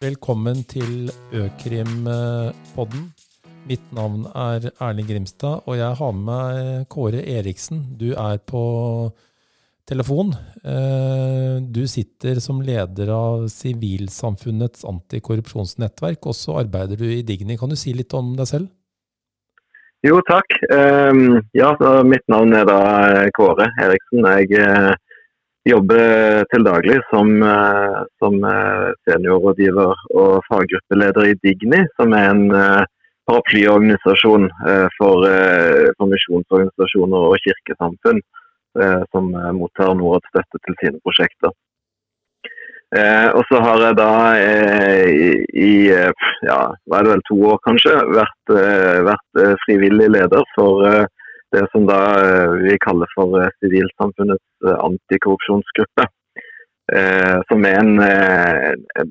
Velkommen til Økrim-podden. Mitt navn er Erling Grimstad, og jeg har med meg Kåre Eriksen. Du er på telefon. Eh, du sitter som leder av Sivilsamfunnets antikorrupsjonsnettverk, og så arbeider du i Digni. Kan du si litt om deg selv? Jo, takk. Um, ja, Mitt navn er da Kåre Eriksen. Jeg uh, jobber til daglig som, uh, som uh, seniorrådgiver og faggruppeleder i Digni, som er en paraplyorganisasjon for, for misjonsorganisasjoner og kirkesamfunn som mottar Norads støtte til sine prosjekter. Eh, og så har jeg da eh, i, ja, hva er det vel to år kanskje, vært, eh, vært eh, frivillig leder for eh, det som da eh, vi kaller for Sivilsamfunnets antikorrupsjonsgruppe. som er en, en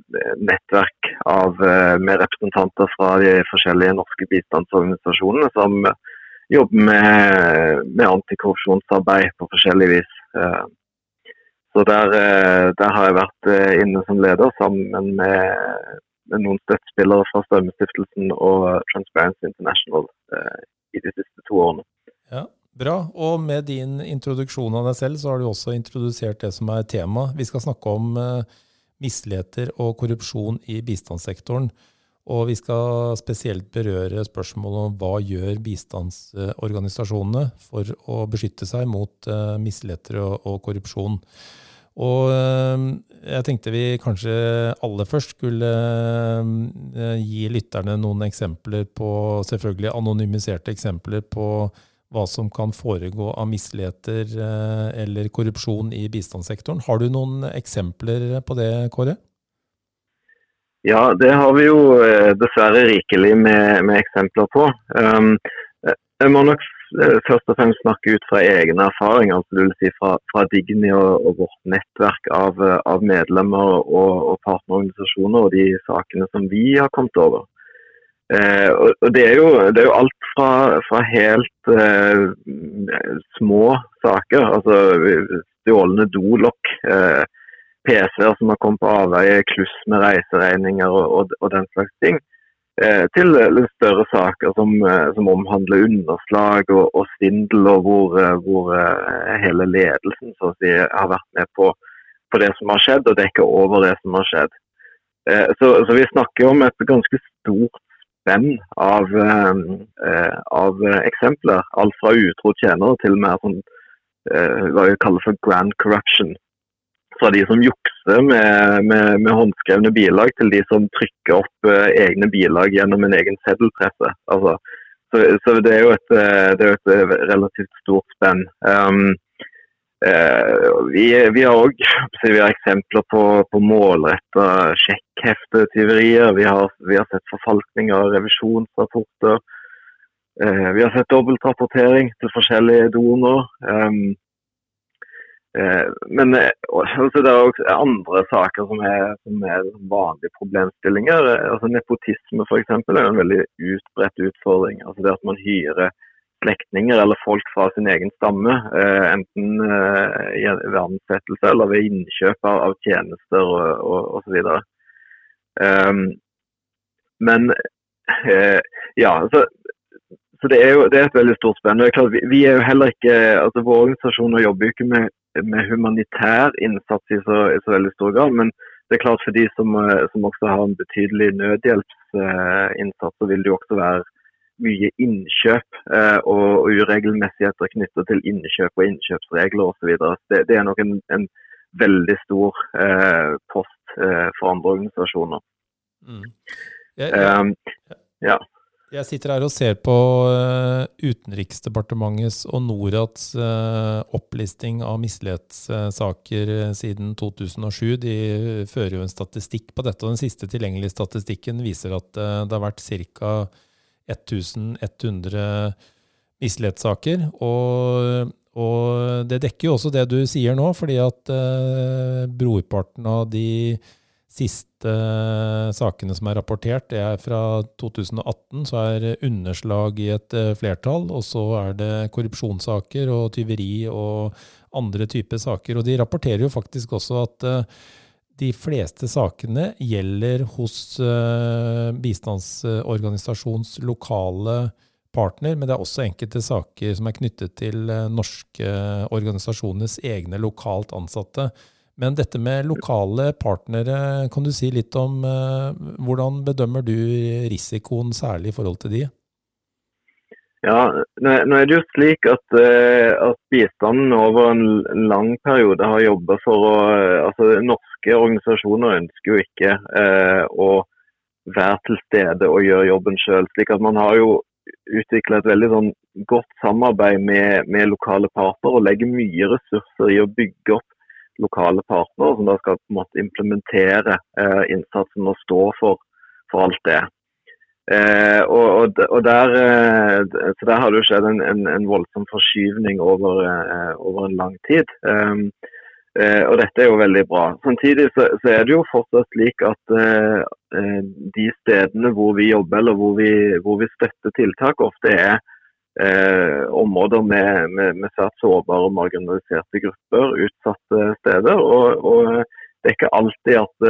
nettverk av, med representanter fra de forskjellige norske bistandsorganisasjonene som jobber med, med antikorrupsjonsarbeid på forskjellig vis. Så der, eh, der, har jeg vært eh, inne som leder sammen med, med noen støttespillere fra Strømmestiftelsen og Transparency International eh, i de siste to årene. Ja, Bra. Og med din introduksjon av deg selv, så har du også introdusert det som er tema. Vi skal snakke om misligheter og korrupsjon i bistandssektoren. Og vi skal spesielt berøre spørsmålet om hva gjør bistandsorganisasjonene for å beskytte seg mot misligheter og korrupsjon. Og eh, jeg tenkte vi kanskje aller først skulle eh, gi lytterne noen eksempler på, selvfølgelig anonymiserte eksempler på hva som kan foregå av misligheter eh, eller korrupsjon i bistandssektoren. Har du noen eksempler på det, Kåre? Ja, det har vi jo dessverre rikelig med, med eksempler på. Um, jeg må nok Eh, først og fremst snakke ut fra egne erfaringer, altså det vil si fra, fra Digni og, og, vårt nettverk av, eh, av medlemmer og, og, partnerorganisasjoner og de sakene som vi har kommet over. Eh, og, og det, er jo, det, er jo, alt fra, fra helt eh, små saker, altså stjålne dolokk, eh, PC-er som har kommet på avveie, kluss med reiseregninger og, og den slags ting Eh, til større saker som, eh, som omhandler underslag og, og svindel, og hvor, eh, hvor, hele ledelsen så å si, har vært med på, på, det som har skjedd, og dekker over det som har skjedd. Så, så vi snakker om et ganske stort spenn av, av eksempler. Alt fra utro tjenere til mer sånn, hva vi kaller for grand corruption fra de som jukser med, med, med, håndskrevne bilag, til de som trykker opp uh, egne bilag gjennom en egen seddelpresse. Altså, så, så, det er jo et, eh, er et eh, relativt stort spenn. Um, vi, vi, har òg eksempler på, på målretta sjekkheftetyverier. Vi vi har sett forfalkning av revisjonsrapporter. Uh, vi har sett dobbeltrapportering til forskjellige donorer. Eh, men eh, altså, det er også andre saker som er, som er vanlige problemstillinger. Eh, altså Nepotisme f.eks. er en veldig utbredt utfordring. Altså det at man hyrer slektninger eller folk fra sin egen stamme, enten ved ansettelse eller ved innkjøp av tjenester og osv. Um, men ja, altså så det er jo det er et veldig stort spenn. Vi, vi, er jo heller ikke, altså Våre organisasjoner jobber jo ikke med med humanitær innsats i så, i så, veldig stor grad. Men det er klart for de som, eh, som også har en betydelig nødhjelpsinnsats, så vil det jo også være mye innkjøp eh, og, uregelmessigheter knyttet til innkjøp og innkjøpsregler osv. Det, det er nok en, en veldig stor eh, post eh, for andre organisasjoner. Mm. Jeg, jeg, Um, ja. Jeg sitter her og ser på uh, Utenriksdepartementets og Norads uh, opplisting av mislighetssaker uh, siden 2007. De fører jo en statistikk på dette, og den siste tilgjengelige statistikken viser at det har vært ca. 1100 mislighetssaker. Og, og, det dekker jo også det du sier nå, fordi at brorparten av de siste sakene som er rapportert, det er fra 2018. Så er underslag i et eh, flertall, og så er det korrupsjonssaker og tyveri og andre typer saker. Og de rapporterer jo faktisk også at eh, de fleste sakene gjelder hos uh, bistandsorganisasjons lokale partner, men det er også enkelte saker som er knyttet til uh, norske organisasjoners egne lokalt ansatte. Men dette med lokale partnere, kan du si litt om uh, hvordan bedømmer du risikoen særlig i forhold til de? Ja, nå er det jo slik at, eh, at bistanden over en lang periode har jobba for å altså Norske organisasjoner ønsker jo ikke eh, å være til stede og gjøre jobben sjøl. Slik at man har jo utvikla et veldig sånn godt samarbeid med, med, lokale parter og legger mye ressurser i å bygge opp lokale parter som da skal på en måte implementere eh, innsatsen og stå for, for alt det. Eh, og, og, der, eh, så der har det jo skjedd en, en, en voldsom forskyvning over, eh, over, en lang tid. Um, eh, og dette er jo veldig bra. Samtidig så, så er det jo fortsatt slik at eh, eh, de stedene hvor vi jobber eller hvor vi, hvor vi støtter tiltak, ofte er områder med, med, med, svært sårbare og marginaliserte grupper, utsatte steder. Og, og det er ikke alltid at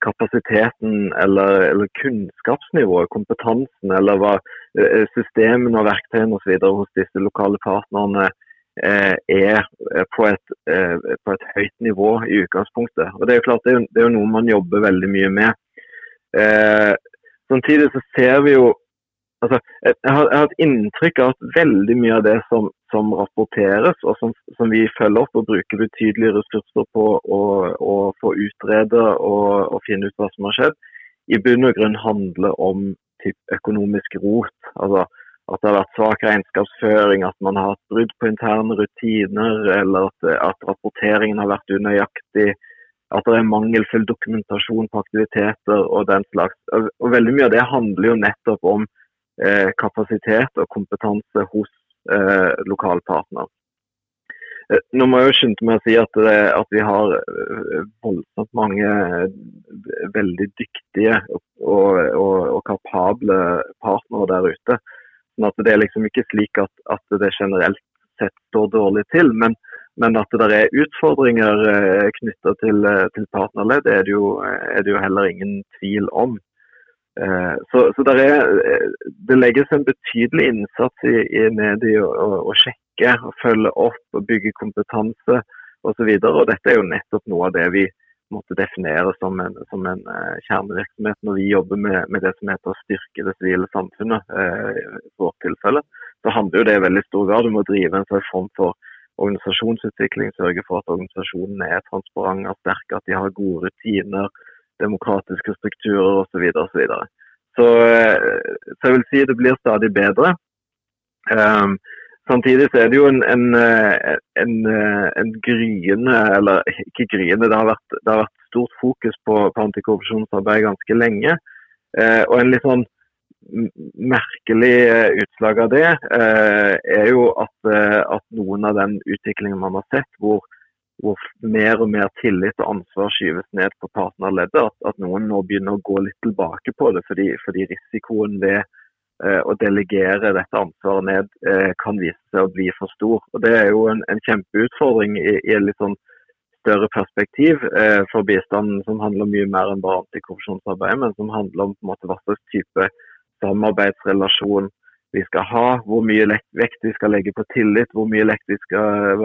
kapasiteten eller, eller, kunnskapsnivået, kompetansen eller hva eh, systemene og verktøyene osv. hos disse lokale partnerne eh, er på et, eh, på et, høyt nivå i utgangspunktet. Og Det er jo klart det er, det er noe man jobber veldig mye med. Eh, samtidig så ser vi jo altså, jeg, har, jeg har et inntrykk av at veldig mye av det som, som rapporteres, og som, som, vi følger opp og bruker betydelige ressurser på å, få utrede og, og, finne ut hva som har skjedd, i bunn og grunn handler om typ, økonomisk rot. Altså, at det har vært svak regnskapsføring, at man har hatt brudd på interne rutiner, eller at, at rapporteringen har vært unøyaktig at det er mangelfull dokumentasjon på aktiviteter og den slags. Og Veldig mye av det handler jo nettopp om kapasitet og kompetanse hos eh, lokalpartner. Eh, nå må jeg jo skynde meg å si at, det, at, vi har voldsomt mange veldig dyktige og, og, og, kapable partnere der ute. Sånn at Det er liksom ikke slik at, at det generelt sett står dårlig til. Men, men at det er utfordringer knytta til, til partnerledd, er er det jo heller ingen tvil om. Eh, så, så er, eh, det legges en betydelig innsats i, i mediet å, å, sjekke og følge opp og bygge kompetanse osv. Dette er jo nettopp noe av det vi måtte definere som en, som en uh, kjernevirksomhet når vi jobber med, med, det som heter å styrke det sivile samfunnet. Uh, I vårt tilfelle så handler jo det i veldig stor grad om å drive en sånn form for organisasjonsutvikling, sørge for at organisasjonene er transparente sterke, at de har gode rutiner demokratiske strukturer osv. Så, videre. så eh, Så jeg vil si det blir stadig bedre. Um, samtidig så er det jo en, en, eh, en, eh, en gryende, eller ikke gryende, det har vært, det har vært stort fokus på, på antikorrupsjonsarbeid ganske lenge. Uh, og en litt sånn merkelig utslag av det uh, er jo at, at, noen av den utviklingen man har sett, hvor hvor mer og mer tillit og ansvar skyves ned på partnerleddet. At, at, noen nå begynner å gå litt tilbake på det, fordi, fordi risikoen ved eh, å delegere dette ansvaret ned eh, kan vise seg å bli for stor. Og Det er jo en, en kjempeutfordring i, i et litt sånn større perspektiv eh, for bistanden, som handler mye mer enn bare antikorrupsjonsarbeid, men som handler om på en måte, hva slags type samarbeidsrelasjon vi skal ha, hvor mye vekt vi skal legge på tillit, hvor mye vekt vi skal,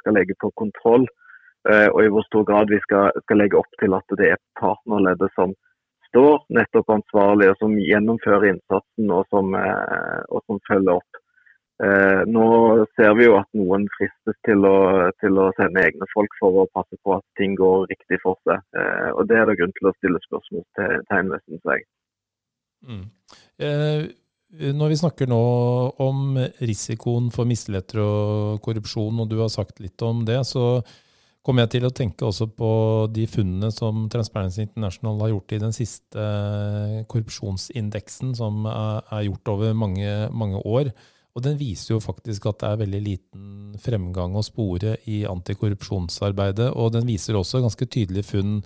skal, legge på kontroll, eh, og i hvor stor grad vi skal, skal, legge opp til at det er partnerleddet som står nettopp ansvarlig, og som gjennomfører innsatsen og som, eh, og som følger opp. Eh, nå ser vi jo at noen fristes til å, til å, sende egne folk for å passe på at ting går riktig for seg. og Det er det grunn til å stille spørsmål til, ved, syns jeg. Mm. Eh, når vi snakker nå om risikoen for misligheter og korrupsjon, og du har sagt litt om det, så kommer jeg til å tenke også på de funnene som Transparency International har gjort i den siste korrupsjonsindeksen, som er gjort over mange, mange år. Og den viser jo faktisk at det er veldig liten fremgang å spore i antikorrupsjonsarbeidet. Og den viser også ganske tydelige funn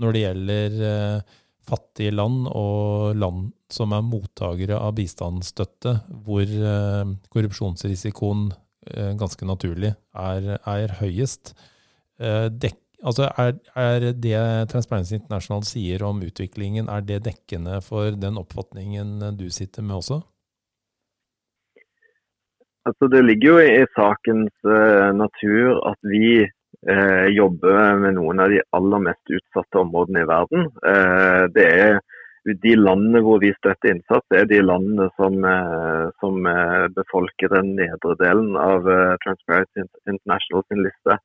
når det gjelder eh, fattige land og land som er mottakere av bistandsstøtte, hvor eh, korrupsjonsrisikoen eh, ganske naturlig er, er høyest. Eh, dek, altså er, er, det Transparency International sier om utviklingen, er det dekkende for den oppfatningen du sitter med også? Altså, det ligger jo i sakens natur at vi uh, jobber med noen av de aller mest utsatte områdene i verden. Eh, det er de landene hvor vi støtter innsats, det er de landene som, som befolker den nedre delen av Transparency International sin liste.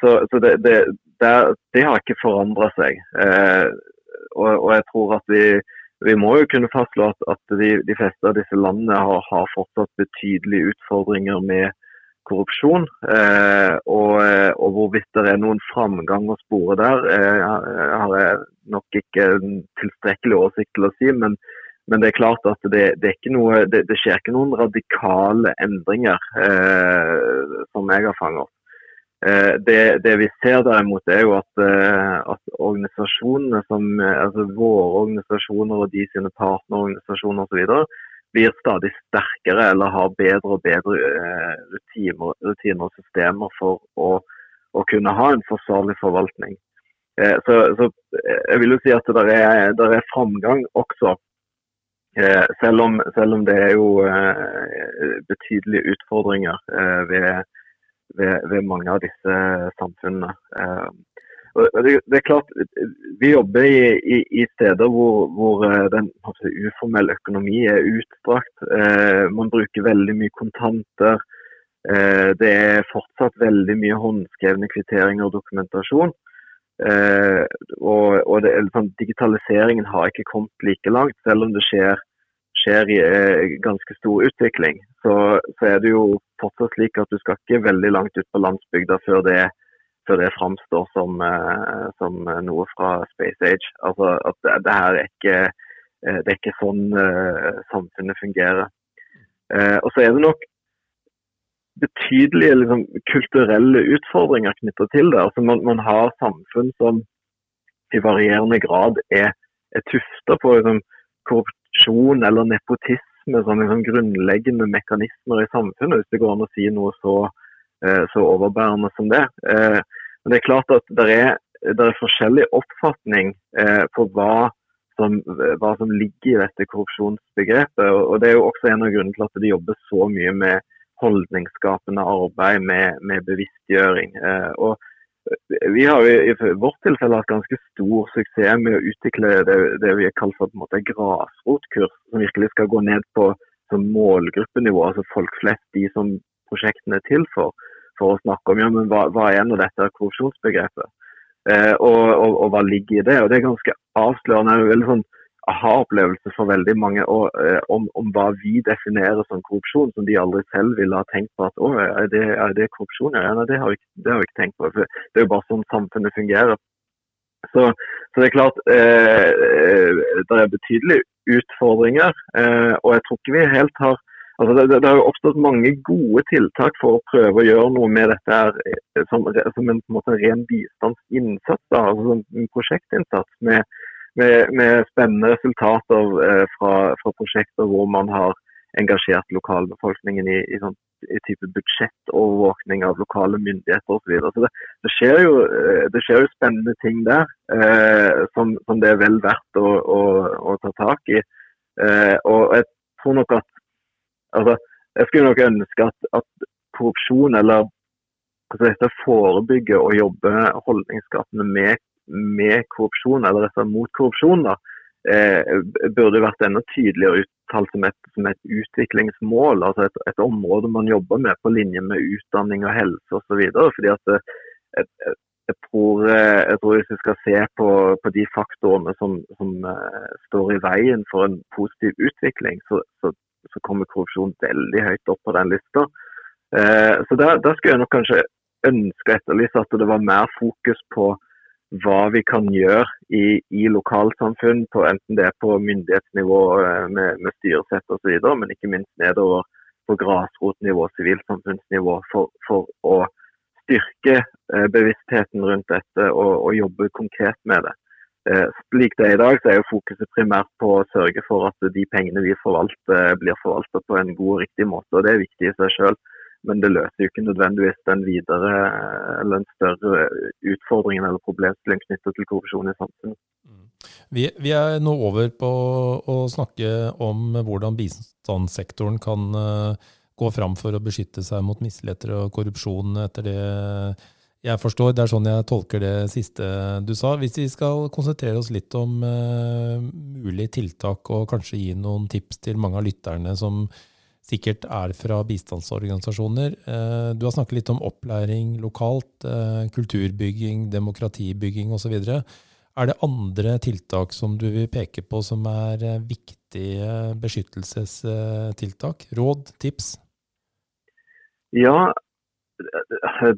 Så, så det, det, det, det, har ikke forandra seg. Og, og, jeg tror at vi vi må jo kunne fastslå at, at de, de, fleste av disse landene har, har fortsatt betydelige utfordringer med korrupsjon. Eh, og, og, hvorvidt det er noen framgang å spore der, eh, har jeg nok ikke tilstrekkelig oversikt til å si. Men, men det er klart at det, det, noe, det, det skjer ikke noen radikale endringer eh, som jeg har fanget opp. Eh, det, vi ser derimot, er jo at, eh, at organisasjonene som eh, altså våre organisasjoner og de sine partnerorganisasjoner osv. blir stadig sterkere eller har bedre og bedre rutiner, rutiner og systemer for å, å, kunne ha en forsvarlig forvaltning. Så, så jeg vil jo si at det er, er framgang også. Selv om, selv om, det er jo betydelige utfordringer ved ved, ved, mange av disse samfunnene. Det, er klart, Vi jobber i, i, i steder hvor, hvor eh, den uformelle økonomi er utstrakt. Eh, man bruker veldig mye kontanter. Eh, det er fortsatt veldig mye håndskrevne kvitteringer og dokumentasjon. Eh, og, og det, liksom, Digitaliseringen har ikke kommet like langt, selv om det skjer skjer i eh, ganske stor utvikling, så, så, er det jo fortsatt slik at du skal ikke veldig langt ut på landsbygda før det, før det framstår som, eh, som, noe fra Space Age. Altså at det, det her er ikke, eh, det er ikke sånn uh, samfunnet fungerer. Uh, og så er det nok betydelige liksom, kulturelle utfordringer knytta til det. Altså man, man, har samfunn som i varierende grad er, er tufta på liksom, korrupsjon eller nepotisme som liksom grunnleggende mekanismer i samfunnet, hvis det går an å si noe så, eh, så overbærende som det. Eh, men det er klart at det er, det er forskjellig oppfatning eh, på hva som, hva som, ligger i dette korrupsjonsbegrepet. og Det er jo også en av grunnene til at de jobber så mye med holdningsskapende arbeid, med, med bevisstgjøring. og vi har i vårt tilfelle hatt ganske stor suksess med å utvikle det, det vi kaller for på en grasrotkurs, som virkelig skal gå ned på målgruppenivå, altså folk flest, de som prosjektene er til for, for å snakke om ja, men hva, hva er nå dette korrupsjonsbegrepet, eh, og, og, og, hva ligger i det. og Det er ganske avslørende. veldig sånn aha-opplevelse for veldig mange og, eh, om, om, hva vi definerer som korrupsjon, som de aldri selv ville ha tenkt på at å, er det, er det korrupsjon? Ja, nei, det har, vi, det har vi ikke tenkt på. For det er jo bare sånn samfunnet fungerer. Så, så det er klart eh, eh, det er betydelige utfordringer. Eh, og jeg tror ikke vi helt har altså det, det, har jo oppstått mange gode tiltak for å prøve å gjøre noe med dette her, eh, som, som en, en ren bistandsinnsats. Da, altså en prosjektinnsats med med, med spennende resultater eh, fra, fra, prosjekter hvor man har engasjert lokalbefolkningen i, i, sånn, i type budsjettovervåkning av lokale myndigheter osv. Så, videre. så det, det, skjer jo, eh, det skjer jo spennende ting der eh, som, som, det er vel verdt å, å, å ta tak i. Eh, og jeg tror nok at altså, Jeg skulle nok ønske at, at korrupsjon eller altså dette forebygge og jobbe holdningsskapende med med korrupsjon, eller rett mot korrupsjon, da, eh, burde vært enda tydeligere uttalt som et, som et utviklingsmål. altså et, et, område man jobber med på linje med utdanning og helse osv. Fordi at eh, jeg, tror, eh, jeg tror hvis vi skal se på, på de faktorene som, som uh, står i veien for en positiv utvikling, så, så, så kommer korrupsjon veldig høyt opp på den lista. Eh, så der, der skulle jeg nok kanskje ønske etterlyse at det var mer fokus på hva vi kan gjøre i, i lokalsamfunn, på, enten det er på myndighetsnivå eh, med, med styresett osv., men ikke minst nedover på grasrotnivå, sivilsamfunnsnivå, for, for, å styrke eh, bevisstheten rundt dette og, og, jobbe konkret med det. Eh, slik det er i dag, så er jo fokuset primært på å sørge for at de pengene vi forvalter, blir forvaltet på en god og riktig måte. og Det er viktig i seg selv. men det løser jo ikke nødvendigvis den videre eller den større utfordringen eller problemstillingen knyttet til korrupsjon i samfunnet. Mm. Vi, vi, er nå over på å snakke om hvordan bistandssektoren kan gå fram for å beskytte seg mot misligheter og korrupsjon, etter det jeg forstår. Det er sånn jeg tolker det siste du sa. Hvis vi skal konsentrere oss litt om uh, mulige tiltak, og kanskje gi noen tips til mange av lytterne som sikkert er fra bistandsorganisasjoner. Uh, du har snakket litt om opplæring lokalt, uh, kulturbygging, demokratibygging osv. Er det andre tiltak som du vil peke på som er viktige beskyttelsestiltak? Råd, tips? Ja,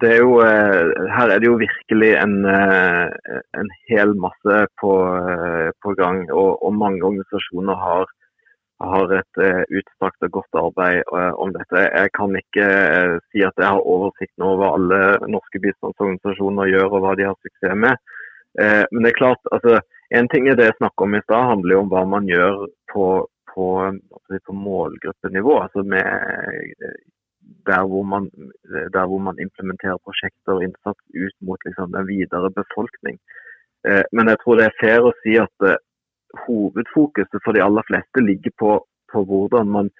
det er jo, eh, her er det jo virkelig en, eh, en hel masse på, eh, på gang. Og, og, mange organisasjoner har, har et utstrakt og godt arbeid om dette. Jeg kan ikke si at jeg har oversikten over hva alle norske bistandsorganisasjoner gjør og hva de har suksess med. Men det er klart, altså, en ting er det jeg snakket om i stad, handler jo om hva man gjør på, på, på målgruppenivå. altså med der hvor, man, der hvor man implementerer prosjekter og innsats ut mot liksom, den videre befolkning. Eh, men jeg tror det er fair å si at eh, hovedfokuset for de aller fleste ligger på, på hvordan man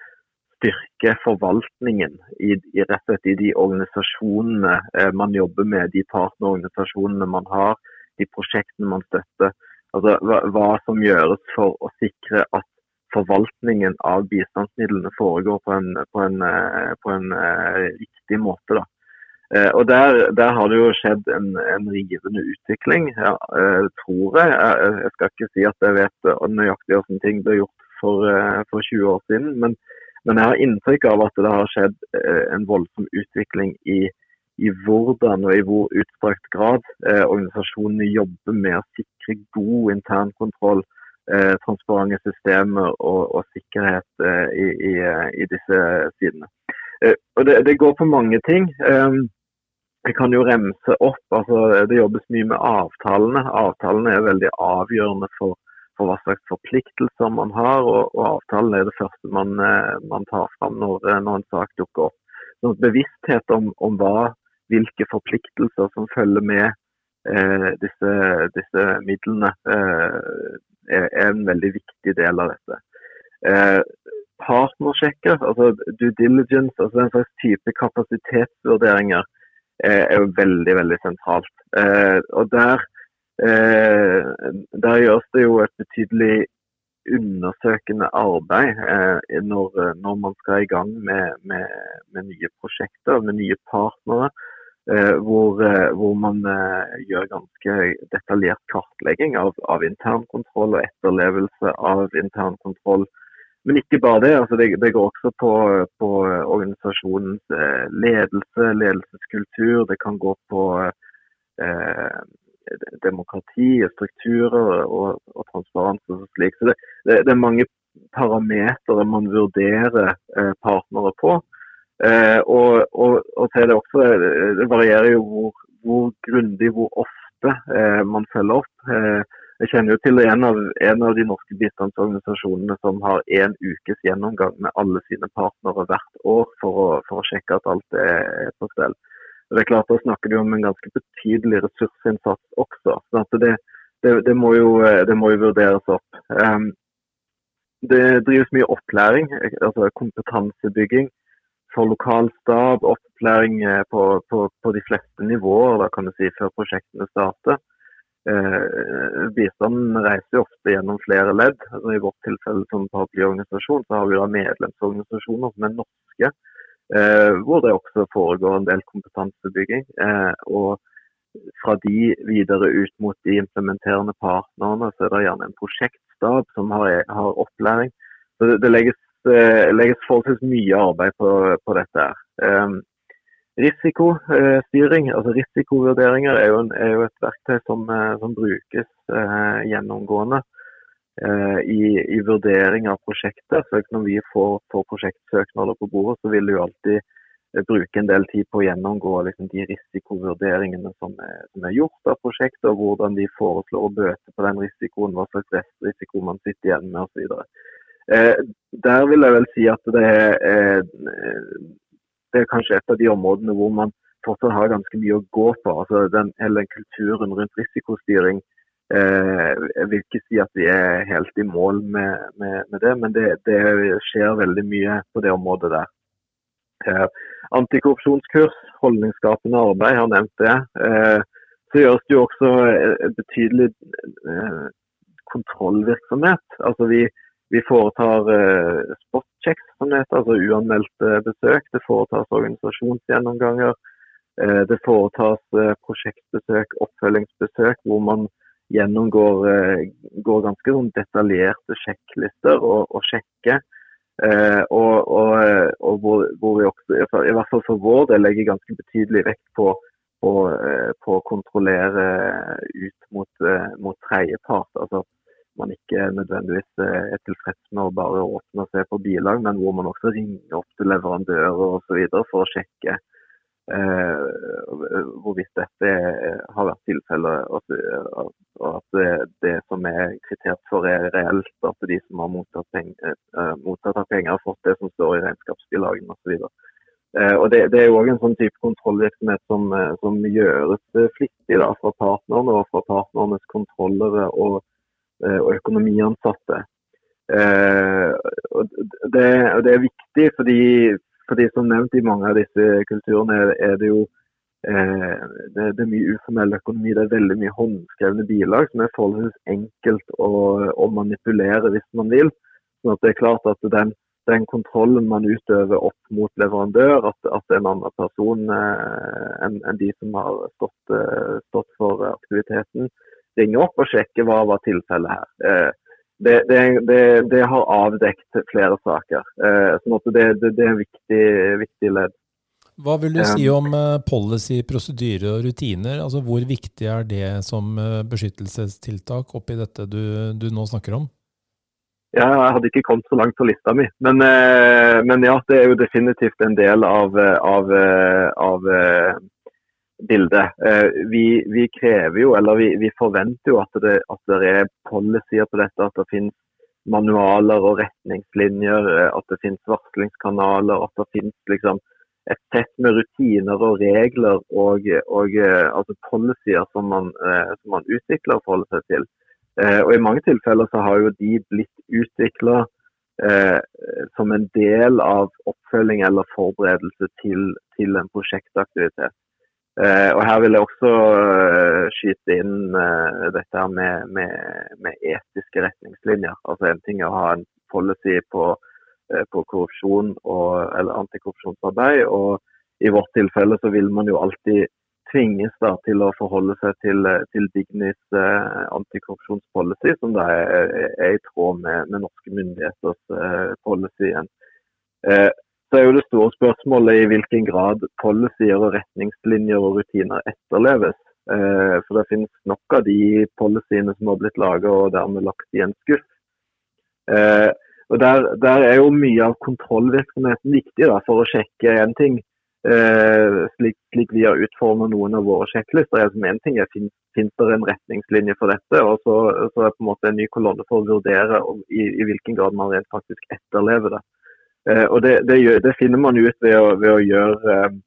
styrker forvaltningen i, i, rett og slett i de organisasjonene eh, man jobber med, de partnerorganisasjonene man har, de prosjektene man støtter. Altså, hva, hva som gjøres for å sikre at forvaltningen av bistandsmidlene foregår på en, på en, eh, på en uh, riktig måte. Da. Uh, og der, der, har det jo skjedd en, en rivende utvikling, ja, tror jeg. jeg. skal ikke si at jeg vet nøyaktig hvordan ting ble gjort for, for 20 år siden, men, men, jeg har inntrykk av at det har skjedd en voldsom utvikling i, i hvordan og i hvor utstrakt grad organisasjonene jobber med å sikre god internkontroll eh, transparente systemer og, og sikkerhet eh, i, i, i, disse sidene. Eh, og det, det, går på mange ting. Jeg kan jo remse opp. altså Det jobbes mye med avtalene. Avtalene er veldig avgjørende for, for hva slags forpliktelser man har. Og, og avtalen er det første man, eh, man tar fram når, når, en sak dukker opp. Så bevissthet om, om hva, hvilke forpliktelser som følger med eh, disse, disse, midlene, eh, er, en veldig viktig del av dette. Eh, partnersjekker, altså due diligence, altså den slags type kapasitetsvurderinger, eh, er jo veldig veldig sentralt. Eh, og der, eh, der, gjøres det jo et betydelig undersøkende arbeid eh, når, når, man skal i gang med, med, med nye prosjekter, med nye partnere. Eh, hvor, eh, hvor, man eh, gjør ganske detaljert kartlegging av, av internkontroll og etterlevelse av internkontroll. Men ikke bare det. Altså det, det, går også på, på, organisasjonens ledelse, ledelseskultur. Det kan gå på eh, demokrati, strukturer og, og transparens og slik. Det, det, det er mange parametere man vurderer eh, partnere på. Eh, og, og, og, til det også, eh, det varierer jo hvor, hvor grundig, hvor ofte eh, man følger opp. Eh, jeg kjenner jo til en av, en av de norske bistandsorganisasjonene som har en ukes gjennomgang med alle sine partnere hvert år for å, for å sjekke at alt er på stell. Det er klart Da snakker du om en ganske betydelig ressursinnsats også. så det, det, det, må jo, det, må jo, vurderes opp. Um, det drives mye opplæring, altså kompetansebygging for lokal stab, opplæring eh, på, på, på, de fleste nivåer da kan du si, før prosjektene starter. Eh, bistanden reiser jo ofte gjennom flere ledd. Altså, I vårt tilfelle som paraplyorganisasjon så har vi da medlemsorganisasjoner som er norske, eh, hvor det også foregår en del kompetansebygging. Eh, og fra de videre ut mot de implementerende partnerne, så er det gjerne en prosjektstab som har, har opplæring. Så det, det legges legges forholdsvis mye arbeid på, på dette. her. risikostyring, altså risikovurderinger, er jo, en, er jo, et verktøy som, eh, som brukes gjennomgående i, i, vurdering av prosjekter. Så når vi får, får prosjektsøknader på bordet, så vil vi jo alltid bruke en del tid på å gjennomgå liksom, de risikovurderingene som er, som er, gjort av prosjektet, og hvordan de foreslår å bøte på den risikoen, hva slags restrisiko man sitter igjen med osv. Eh, der vil jeg vel si at det er eh, det er kanskje et av de områdene hvor man fortsatt har ganske mye å gå på. altså den, Hele den kulturen rundt risikostyring eh, jeg vil ikke si at vi er helt i mål med, med, med det, men det, det, skjer veldig mye på det området der. Eh, antikorrupsjonskurs, holdningsskapende arbeid, har nevnt det. Eh, så gjøres det jo også eh, betydelig kontrollvirksomhet. Altså vi, vi foretar eh, spot-checks, som det heter, altså uanmeldte besøk. Det foretas organisasjonsgjennomganger. Eh, det foretas eh, prosjektbesøk, oppfølgingsbesøk, hvor man gjennomgår går ganske sånn detaljerte sjekklister og, og sjekker. og, og, og hvor, hvor, vi også, i hvert fall for vår del, legger ganske betydelig vekt på, på, på å kontrollere ut mot, mot tredjepart. Altså man ikke nødvendigvis eh, er tilfreds med å bare åpne og se på bilag, men hvor man også ringer opp til leverandører osv. for å sjekke eh, hvorvidt dette har vært tilfellet, og, at det, det, som er kritert for er reelt. At de som har mottatt, penger, eh, mottatt av penger, har fått det som står i regnskapsbilagene osv. Eh, og det, det, er jo òg en sånn type kontrollvirksomhet som, eh, som gjøres flittig da, fra partnerne og fra partnernes kontrollere og Eh, og økonomiansatte. Eh, det, det er viktig fordi, fordi, som nevnt i mange av disse kulturene er det jo eh, det, det, er mye uformell økonomi. Det er veldig mye håndskrevne bilag som er forholdsvis enkelt å, å, manipulere hvis man vil. Sånn at det er klart at den, den kontrollen man utøver opp mot leverandør, at, at en annen person eh, enn en de som har stått, stått for aktiviteten, ringe opp og sjekke hva var tilfellet her. Eh, det, det, det, det, har avdekt flere saker. Eh, sånn at det, er en viktig, viktig ledd. Hva vil du si om eh, policy, prosedyre og rutiner? Altså, hvor viktig er det som beskyttelsestiltak oppi dette du, du nå snakker om? Ja, jeg hadde ikke kommet så langt på lista mi. Men, men ja, det er jo definitivt en del av, av, av bildet. Eh, vi, vi, krever jo, eller vi, vi forventer jo at det, at det, er policyer på dette. At det finnes manualer og retningslinjer, eh, at det finnes varslingskanaler. At det finnes liksom et sett med rutiner og regler og, og eh, altså policyer som man, som man utvikler og forholder seg til. Og I mange tilfeller så har jo de blitt utvikla eh, som en del av oppfølging eller forberedelse til, til en prosjektaktivitet. Uh, og Her vil jeg også eh, skyte inn eh, dette med, med, med, etiske retningslinjer. Altså En ting er å ha en policy på, på korrupsjon og, eller antikorrupsjonsarbeid. og I vårt tilfelle så vil man jo alltid tvinges da, til å forholde seg til, til Dignis antikorrupsjonspolicy, som da er, er, i tråd med, med norske myndigheters policy. Uh, så er jo det store spørsmålet i hvilken grad policyer og retningslinjer og rutiner etterleves. Eh, for det finnes nok av de policyene som har blitt laget og dermed lagt i en skuff. Eh, og der, der, er jo mye av kontrollvirksomheten viktig da, for å sjekke én ting. Eh, slik, slik, vi har utformet noen av våre sjekklister. er som en ting er, Finnes det en retningslinje for dette? Og så, så er det på en måte en ny kolonne for å vurdere i, i hvilken grad man rent faktisk etterlever det. Eh, og det, det, det, finner man ut ved å, ved å gjøre, eh,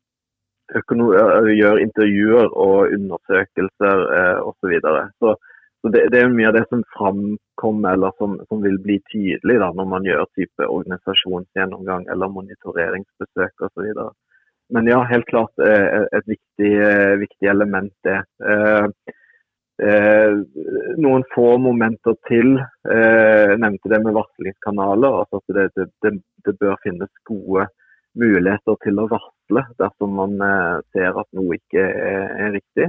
eh, gjøre, intervjuer og undersøkelser eh, osv. Så, videre. så så det, det, er mye av det som framkommer, eller som, som vil bli tydelig da, når man gjør type organisasjonsgjennomgang eller monitoreringsbesøk osv. Men ja, helt klart et viktig, viktig element det. Eh, noen få momenter til. Eh, jeg nevnte det med varslingskanaler. altså det, det, det, bør finnes gode muligheter til å varsle dersom man eh, ser at noe ikke er, er riktig.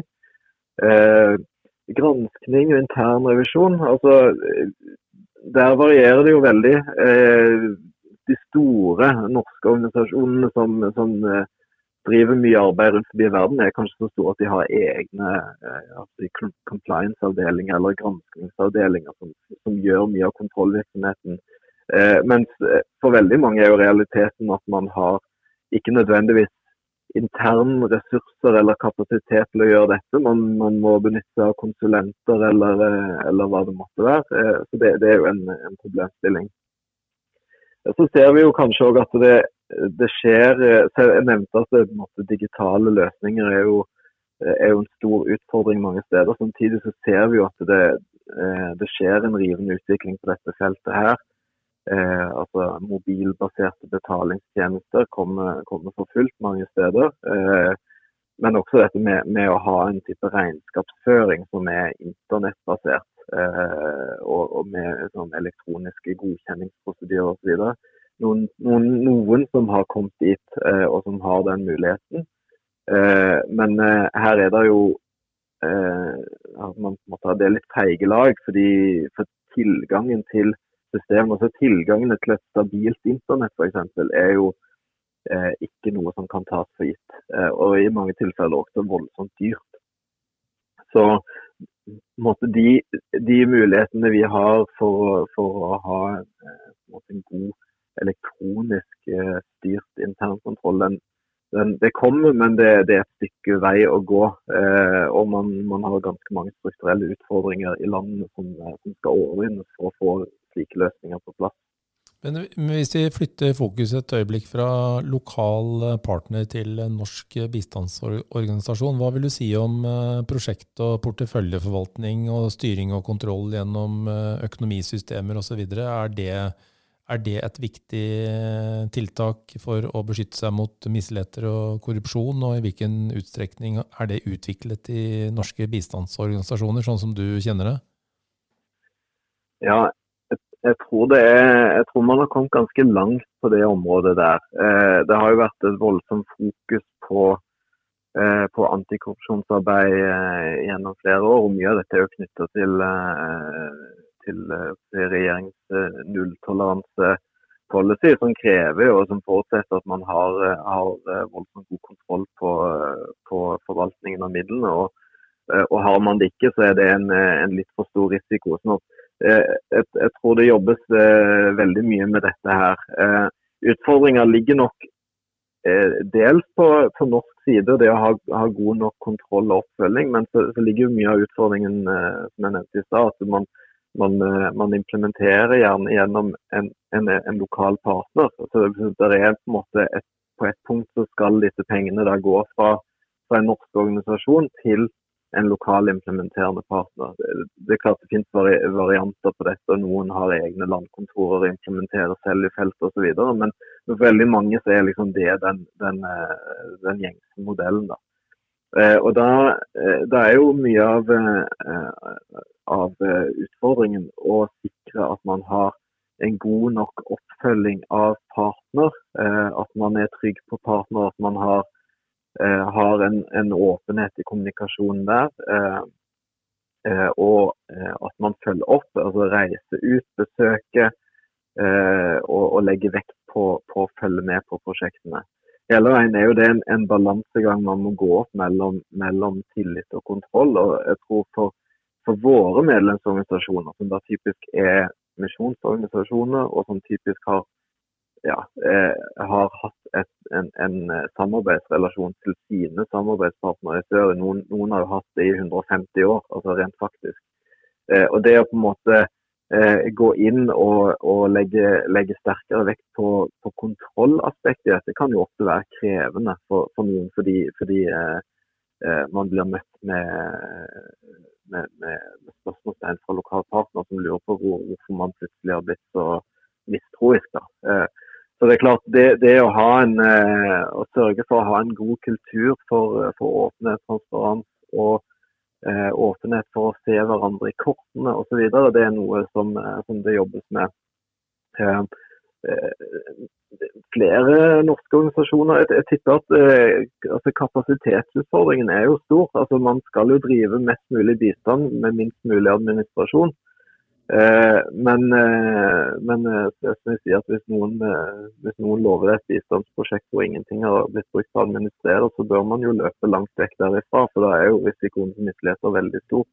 Eh, granskning og internrevisjon. Altså, der varierer det jo veldig. Eh, de store norske organisasjonene som, som eh, driver mye arbeid rundt forbi verden, er kanskje så store at de har egne altså compliance-avdelinger eller granskingsavdelinger som, som, gjør mye av kontrollvirksomheten. Eh, mens eh, for veldig mange er jo realiteten at man har ikke nødvendigvis interne ressurser eller kapasitet til å gjøre dette. Man, man må benytte av konsulenter eller, eh, eller, hva det måtte være. Eh, så det, det er jo en, en problemstilling. Så ser vi jo kanskje òg at det det skjer Jeg nevnte at måte, digitale løsninger er jo, er jo, en stor utfordring mange steder. Samtidig så ser vi jo at det, det skjer en rivende utvikling på dette feltet her. Eh, altså Mobilbaserte betalingstjenester kommer, kommer, for fullt mange steder. Eh, men også dette med, med, å ha en type regnskapsføring som er internettbasert. Eh, og, og, med sånn, elektroniske godkjenningsprosedyrer osv. Noen, noen, noen som har kommet dit eh, og som har den muligheten. Eh, men eh, her er det jo at man måtte, det litt feige lag, fordi for tilgangen til systemet, Altså tilgangen til et stabilt internett f.eks. er jo eh, ikke noe som kan tas for gitt. Eh, og i mange tilfeller også voldsomt dyrt. Så de, de, mulighetene vi har for, for å ha eh, en god elektronisk eh, styrt internkontroll, den, den, det kommer, men det, det, er et stykke vei å gå. Eh, og man, man, har ganske mange strukturelle utfordringer i landene som, som skal overvinnes for å få slike løsninger på plass. Men hvis vi flytter fokuset et øyeblikk fra lokal partner til norsk bistandsorganisasjon, hva vil du si om eh, prosjekt- og porteføljeforvaltning og styring og kontroll gjennom eh, økonomisystemer osv.? Er, det, er det et viktig eh, tiltak for å beskytte seg mot misligheter og korrupsjon, og i hvilken utstrekning er det utviklet i norske bistandsorganisasjoner, sånn som du kjenner det? Ja, jeg tror, er, jeg tror, man har kommet ganske langt på det området der. Eh, det har jo vært et voldsomt fokus på, eh, på antikorrupsjonsarbeid eh, gjennom flere år. og Mye av dette er jo knytta til, til, til regjeringens nulltoleranse-policy, som krever og som forutsetter at man har, har voldsomt god kontroll på, på, forvaltningen av midlene. Og, og, Har man det ikke, så er det en, en litt for stor risiko. sånn at jeg, eh, jeg, tror det jobbes eh, veldig mye med dette her. Eh, Utfordringa ligger nok dels på, på, norsk side, det å ha, ha, god nok kontroll og oppfølging. Men så, så ligger jo mye av utfordringen som jeg nevnte i stad, at man, man, man, implementerer gjerne gjennom en, en, en lokal partner. Så det er på, et, på et punkt så skal disse pengene da gå fra, fra en norsk organisasjon til en lokal implementerende partner. Det er klart det finnes varianter på dette, og noen har egne landkontorer og implementerer selv i feltet osv. Men for veldig mange så er liksom det den, den, eh, den gjengse modellen. da. Eh, og da, eh, da, er jo mye av, av utfordringen å sikre at man har en god nok oppfølging av partner. At man er trygg på partner, at man har Eh, har en, en, åpenhet i kommunikasjonen der. Eh, eh, og at man følger opp, altså reiser ut, besøker og, og legger vekt på, på, å følge med på prosjektene. Hele veien er jo det en, en balansegang man må gå opp mellom, mellom, tillit og kontroll. og jeg tror for, for våre medlemsorganisasjoner, som da typisk er misjonsorganisasjoner, og som typisk har ja, eh, har hatt et, en, en, eh, samarbeidsrelasjon til sine samarbeidspartnere i. Noen, noen, har jo hatt det i 150 år, altså rent faktisk. Eh, og det å på en måte eh, gå inn og, og legge, legge, sterkere vekt på, på kontrollaspektet i kan jo ofte være krevende for, for noen, fordi, fordi eh, eh man blir møtt med, med, med, med spørsmålstegn fra lokalpartner som lurer på hvor, hvorfor man plutselig har blitt så mistroisk. da. Så det er klart, det, det å, en, eh, å, sørge for å ha en god kultur for, for åpenhet, transparens og eh, åpenhet for å se hverandre i kortene osv., det er noe som, eh, som, det jobbes med. Eh, eh, flere norske organisasjoner Jeg, jeg tipper at eh, altså kapasitetsutfordringen er jo stor. Altså Man skal jo drive mest mulig bistand med minst mulig administrasjon. Eh, men, eh, men eh, jeg sier at hvis noen, hvis noen lover et bistandsprosjekt hvor ingenting har blitt brukt til å administrere, så bør man jo løpe langt vekk derifra. For da er jo risikoen for misligheter veldig stor.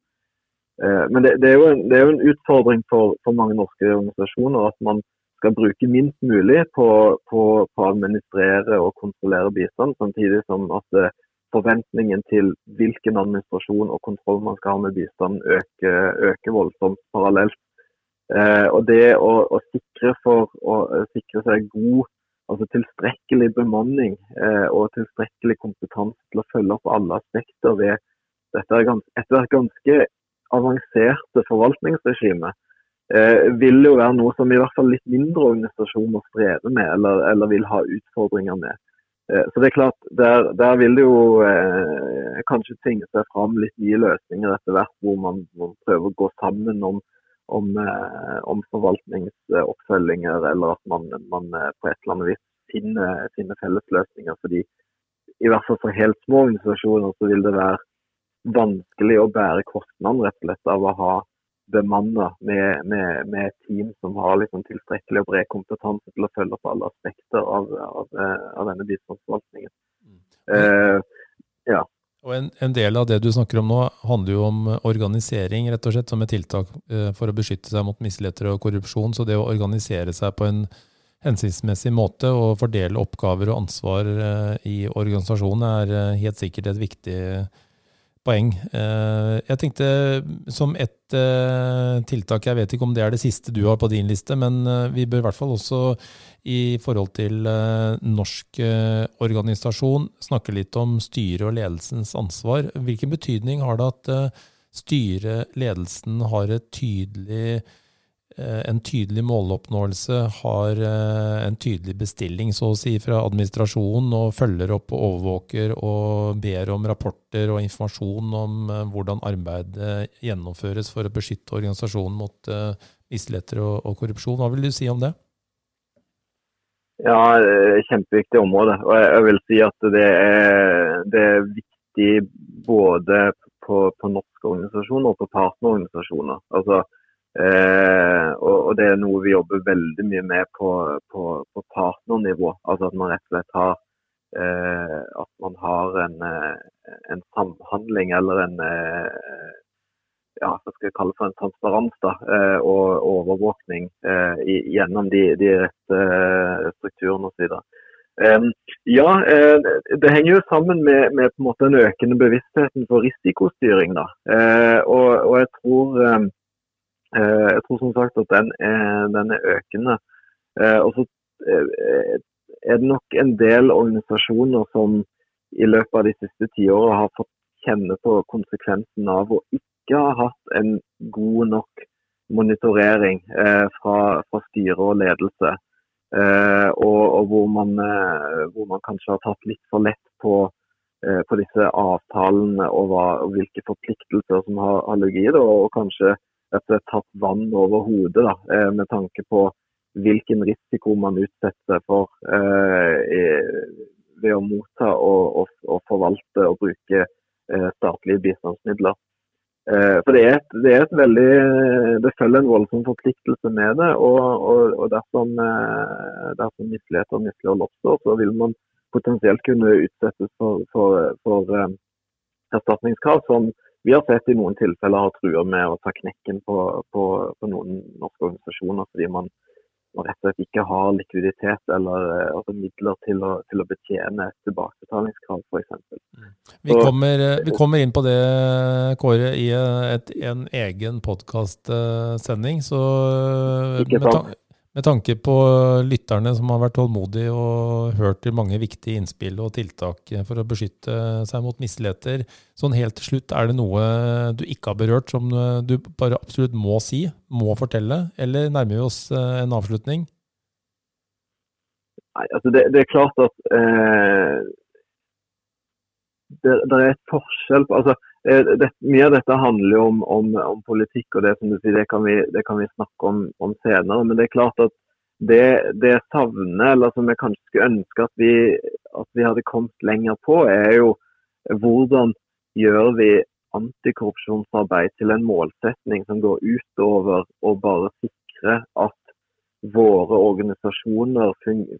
Men det, det, er en, det, er jo en, utfordring for, for, mange norske organisasjoner at man skal bruke minst mulig på, på, på å administrere og kontrollere bistand, samtidig som at forventningen til hvilken administrasjon og kontroll man skal ha med bistanden, øker, øker voldsomt parallelt. Eh, og det å, å sikre, for, å, sikre seg god altså tilstrekkelig bemanning eh, og tilstrekkelig kompetanse til å følge opp alle aspekter ved dette er gans etter hvert ganske avanserte forvaltningsregime. Eh, vil jo være noe som i hvert fall litt mindre organisasjoner strever med, eller, eller vil ha utfordringer med. Eh, så det er klart, Der, der vil det jo eh, kanskje tvinge seg fram litt nye løsninger etter hvert, hvor man, man prøver å gå sammen om, om, eh, om forvaltningsoppfølginger, eller at man, man, eh, på et eller annet vis finner, finner fellesløsninger. fordi i hvert fall for helt små organisasjoner så vil det være vanskelig å bære kostnaden rett og slett av å ha bemanna med, med, med, et team som har liksom tilstrekkelig og bred kompetanse til å følge opp alle aspekter av, av, eh, av denne bistandsforvaltningen. Mm. Uh, ja. Og en, en, del av det du snakker om nå, handler jo om organisering, rett og slett, som et tiltak for å beskytte seg mot misligheter og korrupsjon. Så det å organisere seg på en hensiktsmessig måte og fordele oppgaver og ansvar i organisasjonen er helt sikkert et viktig poeng. Eh, jeg tenkte som et eh, tiltak, jeg vet ikke om det er det siste du har på din liste, men eh, vi bør i hvert fall også i forhold til norsk organisasjon snakke litt om styret og ledelsens ansvar. Hvilken betydning har det at styret, ledelsen, har et tydelig en tydelig måloppnåelse, har eh, en tydelig bestilling så å si fra administrasjonen og følger opp og overvåker og ber om rapporter og informasjon om eh, hvordan arbeidet gjennomføres for å beskytte organisasjonen mot misligheter og korrupsjon. Hva vil du si om det? Ja, kjempeviktig område. Og jeg vil si at det er, det er viktig både på, på norske organisasjoner og på partnerorganisasjoner. Altså, Eh, og, og, det er noe vi jobber veldig mye med på, på, på partnernivå. Altså at man rett og slett har eh, at man har en, eh, en, samhandling eller en eh, ja, hva skal jeg kalle for en transparens da, eh, og overvåkning eh, gjennom de, de rette strukturene osv. Um, ja, det henger jo sammen med, med, en måte den økende bevisstheten for risikostyring. da, og, og jeg tror jeg tror som sagt at den er, den er økende. Eh, og så eh, er det nok en del organisasjoner som i løpet av de siste tiåra har fått kjenne på konsekvensen av å ikke ha hatt en god nok monitorering eh, fra, fra, styre og ledelse. Eh, og, og hvor, man, eh, hvor, man, kanskje har tatt litt for lett på, på disse avtalene og, hva, og, hvilke forpliktelser som har, har ligget i det. Og kanskje rett og slett tatt vann over hodet da, eh, med tanke på hvilken risiko man utsetter seg for eh, ved å motta og, og, og, forvalte og bruke eh, statlige bistandsmidler. For det er, et, det er, et, veldig Det følger en voldsom forpliktelse med det. Og, og dersom, eh, dersom misligheter og mislighold oppstår, så vil man potensielt kunne utsettes for, for, for erstatningskrav som vi har sett i noen tilfeller har trua med å ta knekken på, på, på noen norske organisasjoner fordi man, man, rett og slett ikke har likviditet eller eh, altså midler til å, til å, betjene et tilbakebetalingskrav f.eks. Mm. Vi, kommer, eh, vi kommer inn på det, Kåre, i et, en egen podkastsending. Så med, ta, med tanke på lytterne som har vært tålmodige og hørt til mange viktige innspill og tiltak for å beskytte seg mot misligheter, sånn helt til slutt, er det noe du ikke har berørt som du bare absolutt må si, må fortelle, eller nærmer vi oss eh, en avslutning? Nei, altså det, det er klart at eh, det, det, er et forskjell på altså det, mye av dette handler jo om, om, om, politikk, og det som du sier, det kan vi, det kan vi snakke om, om, senere. Men det er klart at det, det savnet, eller som jeg kanskje skulle ønske at vi, at vi hadde kommet lenger på, er jo hvordan gjør vi antikorrupsjonsarbeid til en målsetning som går utover å bare sikre at våre organisasjoner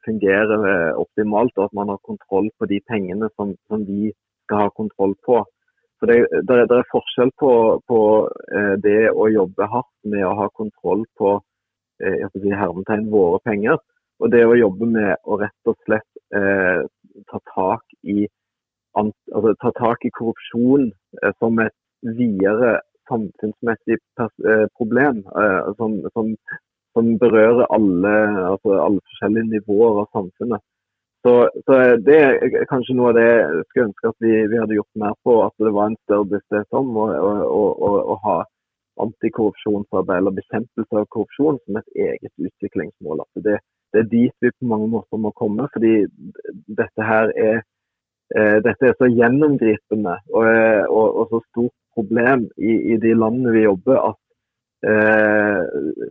fungerer eh, optimalt, og at man har kontroll på de pengene som, som vi skal ha kontroll på. Det, det, det, er forskjell på, på eh, det å jobbe hardt med å ha kontroll på eh, si, hermetegn våre penger, og det å jobbe med å rett og slett eh, ta, tak i, altså, ta tak i korrupsjon eh, som et videre samfunnsmessig eh, problem. Eh, som, som, som berører alle, altså alle forskjellige nivåer av samfunnet. Så, så, Det er kanskje noe av det jeg skulle ønske at vi, vi hadde gjort mer på. At det var en større bevissthet om å ha antikorrupsjonsarbeid eller bekjempelse av korrupsjon som et eget utviklingsmål. At det, det er dit vi på mange måter må komme. fordi dette her er, eh, dette er så gjennomgripende og, og, og, så stort problem i, i de landene vi jobber at Eh,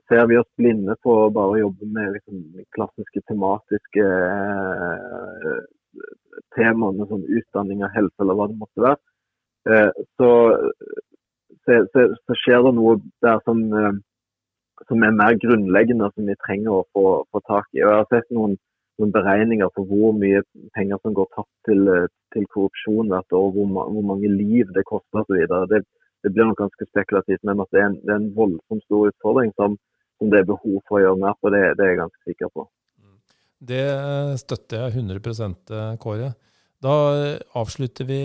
ser vi oss blinde på å bare jobbe med liksom, klassiske tematiske eh, temaene som utdanning og helse eller hva det måtte være, eh, så, så, så, så, skjer det noe der som, eh, som er mer grunnleggende, som vi trenger å få, få tak i. Og jeg har sett noen, noen, beregninger for hvor mye penger som går tapt til, til korrupsjon hvert år, hvor, hvor mange liv det koster osv. Det, blir nok ganske spekulativt, men at det er en, det er en voldsomt stor utfordring som, som, det er behov for å gjøre mer på, det, det er jeg ganske sikker på. Det støtter jeg 100% Kåre. Da avslutter vi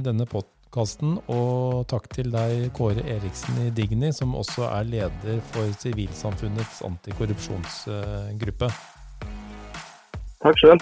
denne podkasten, og takk til deg, Kåre Eriksen i Digni, som også er leder for Sivilsamfunnets antikorrupsjonsgruppe. Takk sjøl.